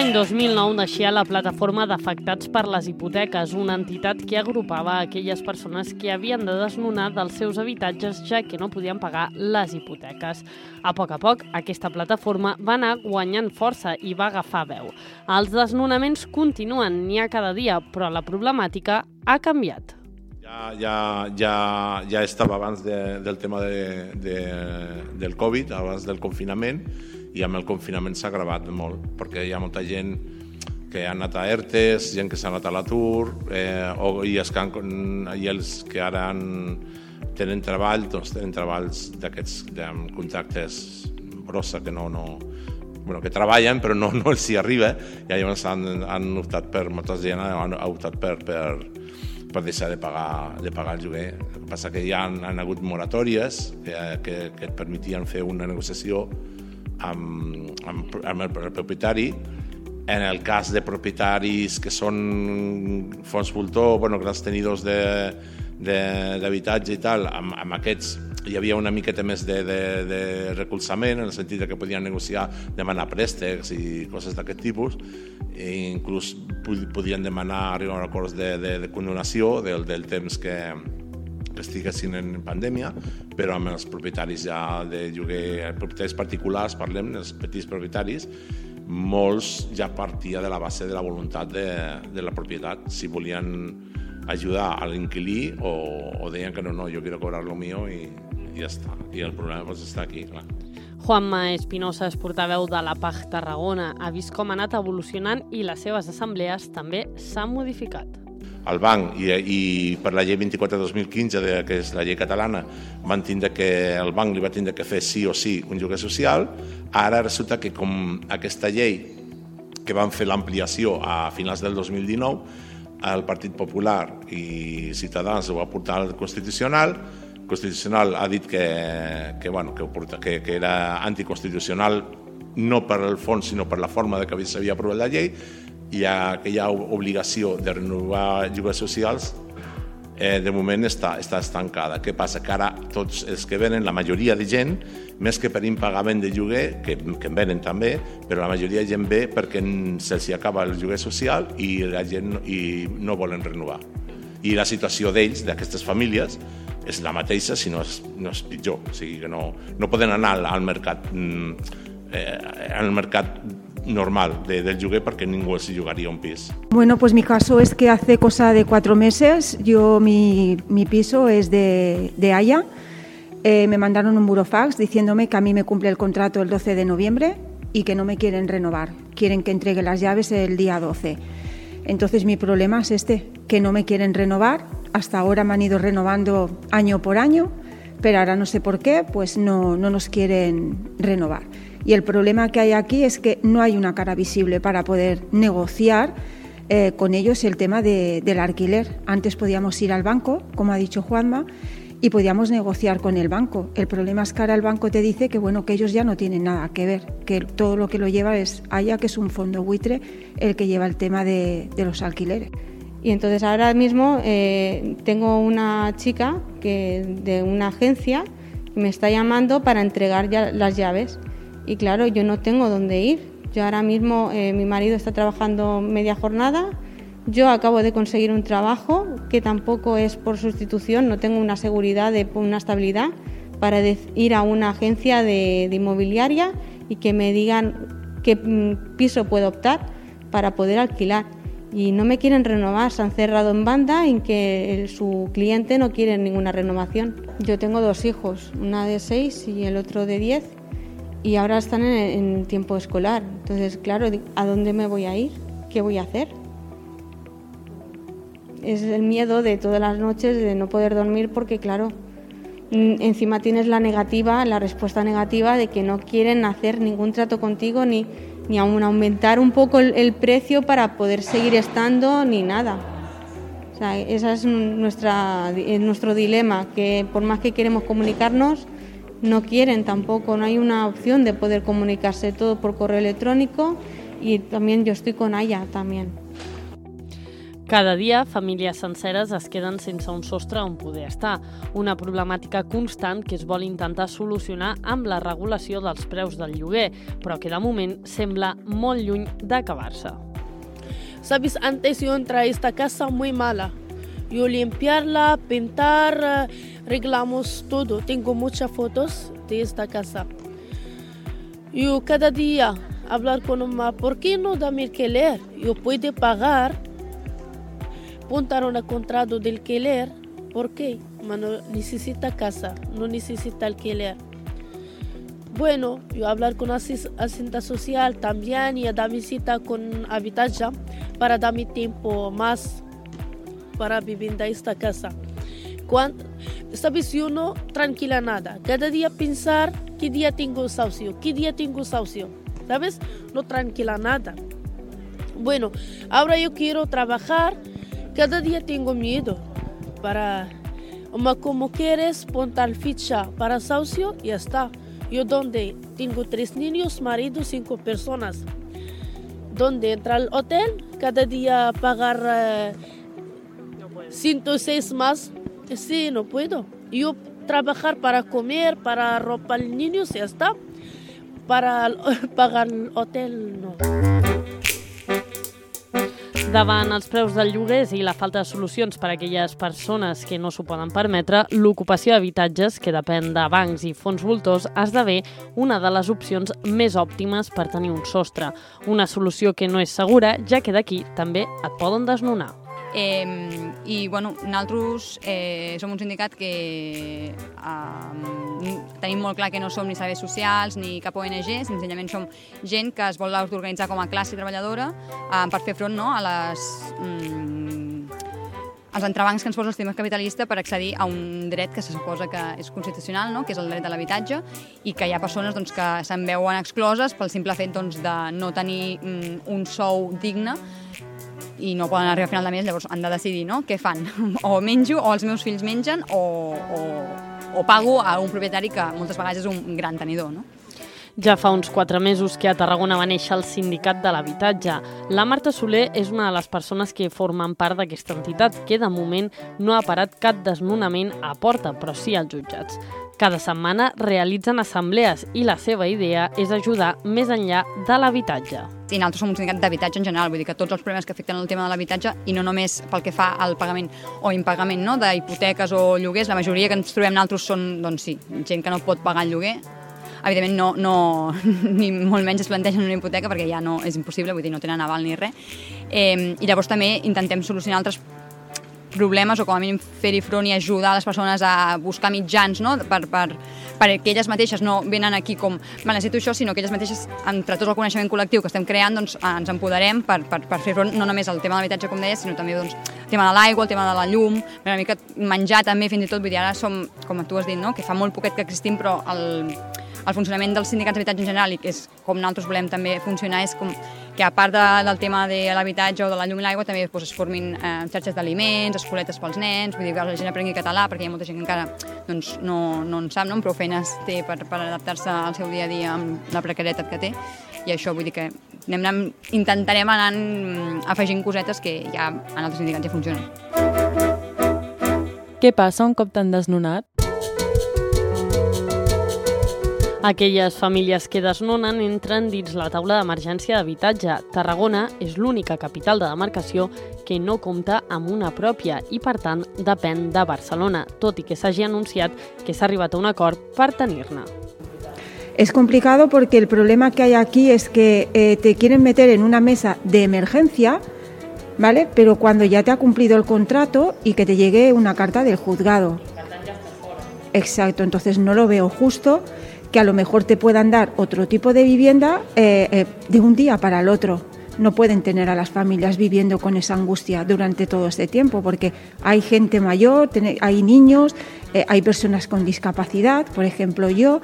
L'any 2009 naixia la Plataforma d'Afectats per les Hipoteques, una entitat que agrupava aquelles persones que havien de desnonar dels seus habitatges ja que no podien pagar les hipoteques. A poc a poc, aquesta plataforma va anar guanyant força i va agafar veu. Els desnonaments continuen, n'hi ha cada dia, però la problemàtica ha canviat. Ja, ja, ja, ja estava abans de, del tema de, de, del Covid, abans del confinament, i amb el confinament s'ha agravat molt, perquè hi ha molta gent que ha anat a ERTES, gent que s'ha anat a l'atur, eh, o, i, els que han, i els que ara han, tenen treball, doncs tenen treballs d'aquests amb contractes brossa que no, no, bueno, que treballen però no, no els hi arriba i llavors han, han optat per, molta gent han, ha optat per, per, per deixar de pagar, de pagar el lloguer. El que passa que ja han, han hagut moratòries que, que, que et permetien fer una negociació amb, amb, amb el, propietari. En el cas de propietaris que són fons voltor, bueno, grans tenidors d'habitatge i tal, amb, amb aquests hi havia una miqueta més de, de, de recolzament, en el sentit que podien negociar, demanar préstecs i coses d'aquest tipus, i inclús podien demanar arribar a acords de, de, de condonació del, del temps que, que estiguessin en pandèmia, però amb els propietaris ja de lloguer, propietaris particulars, parlem, els petits propietaris, molts ja partia de la base de la voluntat de, de la propietat. Si volien ajudar a l'inquilí o, o deien que no, no, jo quiero cobrar lo mío i, i ja està. I el problema pues, està aquí, clar. Juanma Espinosa és portaveu de la PAG Tarragona. Ha vist com ha anat evolucionant i les seves assemblees també s'han modificat el banc i, i per la llei 24 de 2015, de, que és la llei catalana, van tindre que, el banc li va tindre que fer sí o sí un lloguer social, ara resulta que com aquesta llei que van fer l'ampliació a finals del 2019, el Partit Popular i Ciutadans ho va portar al Constitucional, Constitucional ha dit que, que, bueno, que, que, que era anticonstitucional no per el fons, sinó per la forma de que s'havia aprovat la llei, hi ha aquella obligació de renovar lloguers socials eh, de moment està, està estancada. Què passa? Que ara tots els que venen, la majoria de gent, més que per impagament de lloguer, que, que en venen també, però la majoria de gent ve perquè se'ls acaba el lloguer social i la gent i no volen renovar. I la situació d'ells, d'aquestes famílies, és la mateixa, si no és, no és pitjor. O sigui que no, no poden anar al, al mercat mm, eh, al mercat normal de, del lloguer porque ningún se jugaría un piso. Bueno, pues mi caso es que hace cosa de cuatro meses, yo mi, mi piso es de, de Haya, eh, me mandaron un burofax diciéndome que a mí me cumple el contrato el 12 de noviembre y que no me quieren renovar, quieren que entregue las llaves el día 12. Entonces mi problema es este, que no me quieren renovar, hasta ahora me han ido renovando año por año, pero ahora no sé por qué, pues no, no nos quieren renovar. Y el problema que hay aquí es que no hay una cara visible para poder negociar eh, con ellos el tema de, del alquiler. Antes podíamos ir al banco, como ha dicho Juanma, y podíamos negociar con el banco. El problema es que ahora el banco te dice que bueno que ellos ya no tienen nada que ver, que todo lo que lo lleva es Haya, que es un fondo buitre, el que lleva el tema de, de los alquileres. Y entonces ahora mismo eh, tengo una chica que de una agencia que me está llamando para entregar ya las llaves. Y claro, yo no tengo dónde ir. Yo ahora mismo, eh, mi marido está trabajando media jornada, yo acabo de conseguir un trabajo que tampoco es por sustitución, no tengo una seguridad, de, una estabilidad para ir a una agencia de, inmobiliaria y que me digan qué mm, piso puedo optar para poder alquilar. Y no me quieren renovar, se han cerrado en banda en que su cliente no quiere ninguna renovación. Yo tengo dos hijos, una de seis y el otro de diez y ahora están en, tiempo escolar. Entonces, claro, ¿a dónde me voy a ir? ¿Qué voy a hacer? Es el miedo de todas las noches de no poder dormir porque, claro, encima tienes la negativa, la respuesta negativa de que no quieren hacer ningún trato contigo ni, ni aún aumentar un poco el, precio para poder seguir estando ni nada. O sea, ese es nuestra, nuestro dilema, que por más que queremos comunicarnos, no quieren tampoco, no hay una opción de poder comunicarse todo por correo electrónico y también yo estoy con ella también. Cada dia, famílies senceres es queden sense un sostre on poder estar, una problemàtica constant que es vol intentar solucionar amb la regulació dels preus del lloguer, però que de moment sembla molt lluny d'acabar-se. Sabes, antes yo entré a esta casa muy mala. Yo limpiarla, pintar, arreglamos todo. Tengo muchas fotos de esta casa. Yo cada día hablar con mamá, ¿por qué no dame alquiler? Yo puedo pagar, apuntar un contrato de alquiler. ¿Por qué? No necesita casa, no necesita alquiler. Bueno, yo hablar con asistente social también y a dar visita con habitación para darme tiempo más para vivir en esta casa. Cuando, sabes, yo no tranquila nada. Cada día pensar qué día tengo socio, qué día tengo socio. ¿Sabes? No tranquila nada. Bueno, ahora yo quiero trabajar. Cada día tengo miedo para... Como quieres, pontar ficha para socio y ya está. Yo donde tengo tres niños, marido, cinco personas. Donde entra al hotel, cada día pagar eh, 106 más. Sí, no puedo. Yo trabajar para comer, para ropa al niño, ya está. Para pagar el hotel, no. Davant els preus del lloguers i la falta de solucions per a aquelles persones que no s'ho poden permetre, l'ocupació d'habitatges, que depèn de bancs i fons voltors, esdevé una de les opcions més òptimes per tenir un sostre. Una solució que no és segura, ja que d'aquí també et poden desnonar. Eh, I bueno, nosaltres eh, som un sindicat que eh, tenim molt clar que no som ni serveis socials ni cap ONG, senzillament som gent que es vol autoorganitzar com a classe treballadora eh, per fer front no, a les... Mm, els entrebancs que ens posa el sistema capitalista per accedir a un dret que se suposa que és constitucional, no? que és el dret a l'habitatge, i que hi ha persones doncs, que se'n veuen excloses pel simple fet doncs, de no tenir mm, un sou digne i no poden arribar a final de mes, llavors han de decidir no? què fan. O menjo, o els meus fills mengen, o, o, o pago a un propietari que moltes vegades és un gran tenidor. No? Ja fa uns quatre mesos que a Tarragona va néixer el Sindicat de l'Habitatge. La Marta Soler és una de les persones que formen part d'aquesta entitat, que de moment no ha parat cap desnonament a porta, però sí als jutjats. Cada setmana realitzen assemblees i la seva idea és ajudar més enllà de l'habitatge. I nosaltres som un sindicat d'habitatge en general, vull dir que tots els problemes que afecten el tema de l'habitatge i no només pel que fa al pagament o impagament no, d'hipoteques o lloguers, la majoria que ens trobem nosaltres són, doncs sí, gent que no pot pagar el lloguer, evidentment no, no, ni molt menys es plantegen una hipoteca perquè ja no és impossible, vull dir, no tenen aval ni res. Eh, I llavors també intentem solucionar altres problemes o com a mínim fer-hi front i ajudar les persones a buscar mitjans no? per, per, perquè elles mateixes no venen aquí com me necessito això, sinó que elles mateixes, entre tot el coneixement col·lectiu que estem creant, doncs, ens empoderem per, per, per fer front no només al tema de l'habitatge, com deia, sinó també doncs, el tema de l'aigua, el tema de la llum, una mica menjar també, fins i tot, vull dir, ara som, com tu has dit, no? que fa molt poquet que existim, però el, el funcionament dels sindicats d'habitatge en general i que és com nosaltres volem també funcionar és com que a part de, del tema de l'habitatge o de la llum i l'aigua també doncs, es formin eh, xarxes d'aliments, escoletes pels nens, vull dir que la gent aprengui català perquè hi ha molta gent que encara doncs, no, no en sap, no? prou feines té per, per adaptar-se al seu dia a dia amb la precarietat que té i això vull dir que anem, anem, intentarem anar afegint cosetes que ja en altres sindicats ja funcionen. Què passa un cop t'han desnonat? Aquelles famílies que desnonen entren dins la taula d'emergència d'habitatge. Tarragona és l'única capital de demarcació que no compta amb una pròpia i, per tant, depèn de Barcelona, tot i que s'hagi anunciat que s'ha arribat a un acord per tenir-ne. Es complicado porque el problema que hay aquí es que eh, te quieren meter en una mesa de emergencia, ¿vale? Pero cuando ya te ha cumplido el contrato y que te llegue una carta del juzgado. Exacto, entonces no lo veo justo que a lo mejor te puedan dar otro tipo de vivienda eh, eh, de un día para el otro. No pueden tener a las familias viviendo con esa angustia durante todo este tiempo, porque hay gente mayor, hay niños, eh, hay personas con discapacidad, por ejemplo yo,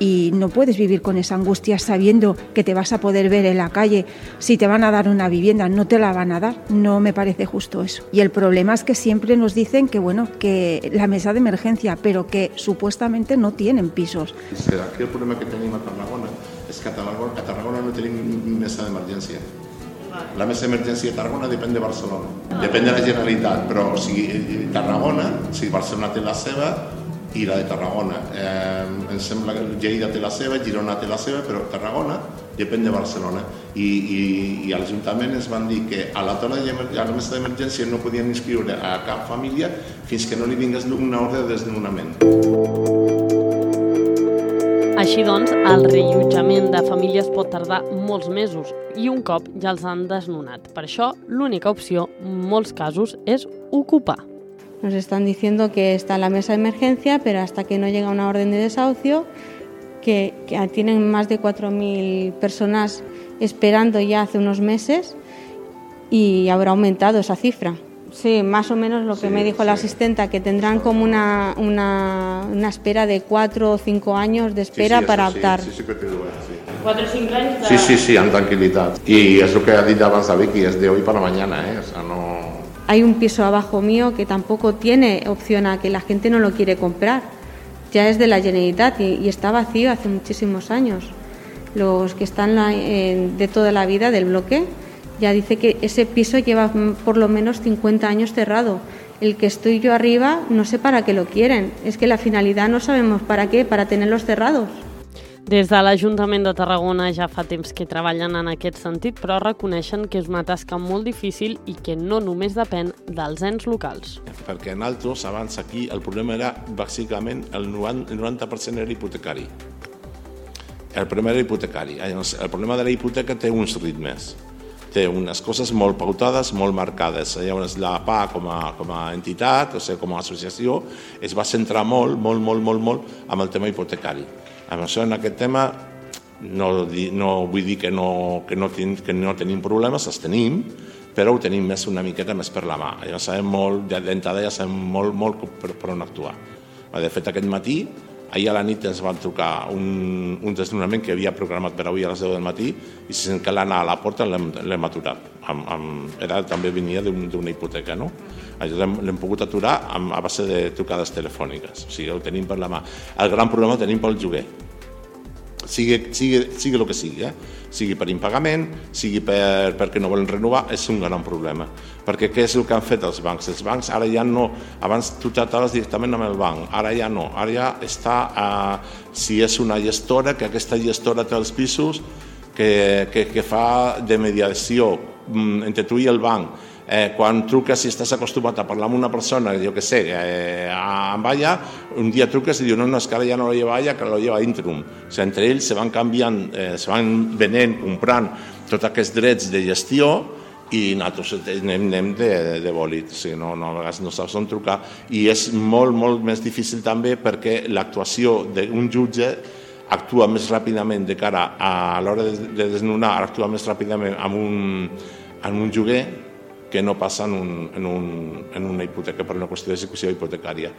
y no puedes vivir con esa angustia sabiendo que te vas a poder ver en la calle. Si te van a dar una vivienda, no te la van a dar. No me parece justo eso. Y el problema es que siempre nos dicen que, bueno, que la mesa de emergencia, pero que supuestamente no tienen pisos. Serà que el problema que tenim a Tarragona és que Tarragona, Tarragona no tenim mesa d'emergència. La mesa d'emergència de Tarragona depèn de Barcelona. Depèn de la Generalitat, però o sigui, Tarragona, o sigui, Barcelona té la seva i la de Tarragona. Eh, em sembla que Lleida té la seva, Girona té la seva, però Tarragona depèn de Barcelona. I, i, i a l'Ajuntament es van dir que a la taula a la mesa d'emergència no podien inscriure a cap família fins que no li vingués una ordre de desnonament. Així doncs, el reallotjament de famílies pot tardar molts mesos i un cop ja els han desnonat. Per això, l'única opció, en molts casos, és ocupar. Nos están diciendo que está en la mesa de emergencia, pero hasta que no llega una orden de desahucio, que, que tienen más de 4.000 personas esperando ya hace unos meses y habrá aumentado esa cifra. Sí, más o menos lo que Sí, me dijo la sí. asistenta, que tendrán como una, una, una espera de cuatro o cinco años de espera para optar. Sí, sí sí. 4 o 5 anys de... Sí, sí, sí, amb tranquil·litat. I és el que ha dit abans la Vicky, és de hoy para mañana, eh? O sea, no... Hay un piso abajo mío que tampoco tiene opción a que la gente no lo quiere comprar. Ya es de la Generalitat y, está vacío hace muchísimos años. Los que están de toda la vida del bloque ya dice que ese piso lleva por lo menos 50 años cerrado. El que estoy yo arriba no sé para qué lo quieren. Es que la finalidad no sabemos para qué, para tenerlos cerrados. Des de l'Ajuntament de Tarragona ja fa temps que treballen en aquest sentit, però reconeixen que és una tasca molt difícil i que no només depèn dels ens locals. Perquè nosaltres, abans aquí, el problema era bàsicament el 90%, el 90 era hipotecari. El problema era hipotecari. El problema de la hipoteca té uns ritmes. Té unes coses molt pautades, molt marcades. Llavors, la PA com a, com a entitat, o sigui, com a associació, es va centrar molt, molt, molt, molt, molt amb el tema hipotecari. Amb això, en aquest tema, no, no vull dir que no, que, no ten, que no tenim problemes, els tenim, però ho tenim més una miqueta més per la mà. Ja sabem molt, ja d'entrada ja sabem molt, molt per, per on actuar. De fet, aquest matí, ahir a la nit ens van trucar un, un desnonament que havia programat per avui a les 10 del matí i sense que a la porta l'hem aturat. Amb, amb, era, també venia d'un- d'una hipoteca, no? Això l'hem pogut aturar amb, a base de trucades telefòniques. O sigui, ho tenim per la mà. El gran problema el tenim pel lloguer sigui, sigui, sigui el que sigui, eh? sigui per impagament, sigui per, perquè no volen renovar, és un gran problema. Perquè què és el que han fet els bancs? Els bancs ara ja no, abans tu tractaves directament amb el banc, ara ja no, ara ja està, eh, si és una gestora, que aquesta gestora té els pisos, que, que, que fa de mediació mm, entre tu i el banc, eh, quan truques si estàs acostumat a parlar amb una persona, jo que sé, eh, a Baia, un dia truques i diu no, no, és que ara ja no lo lleva Baia, que lo lleva Intrum. O sigui, entre ells se van canviant, eh, se van venent, comprant tots aquests drets de gestió i nosaltres anem, anem de, de bòlit, o sigui, no, no, a vegades no saps on trucar i és molt, molt més difícil també perquè l'actuació d'un jutge actua més ràpidament de cara a l'hora de, de desnonar, actua més ràpidament amb un, en un lloguer que no passa en, un, en, un, en una hipoteca per una qüestió d'execució hipotecària.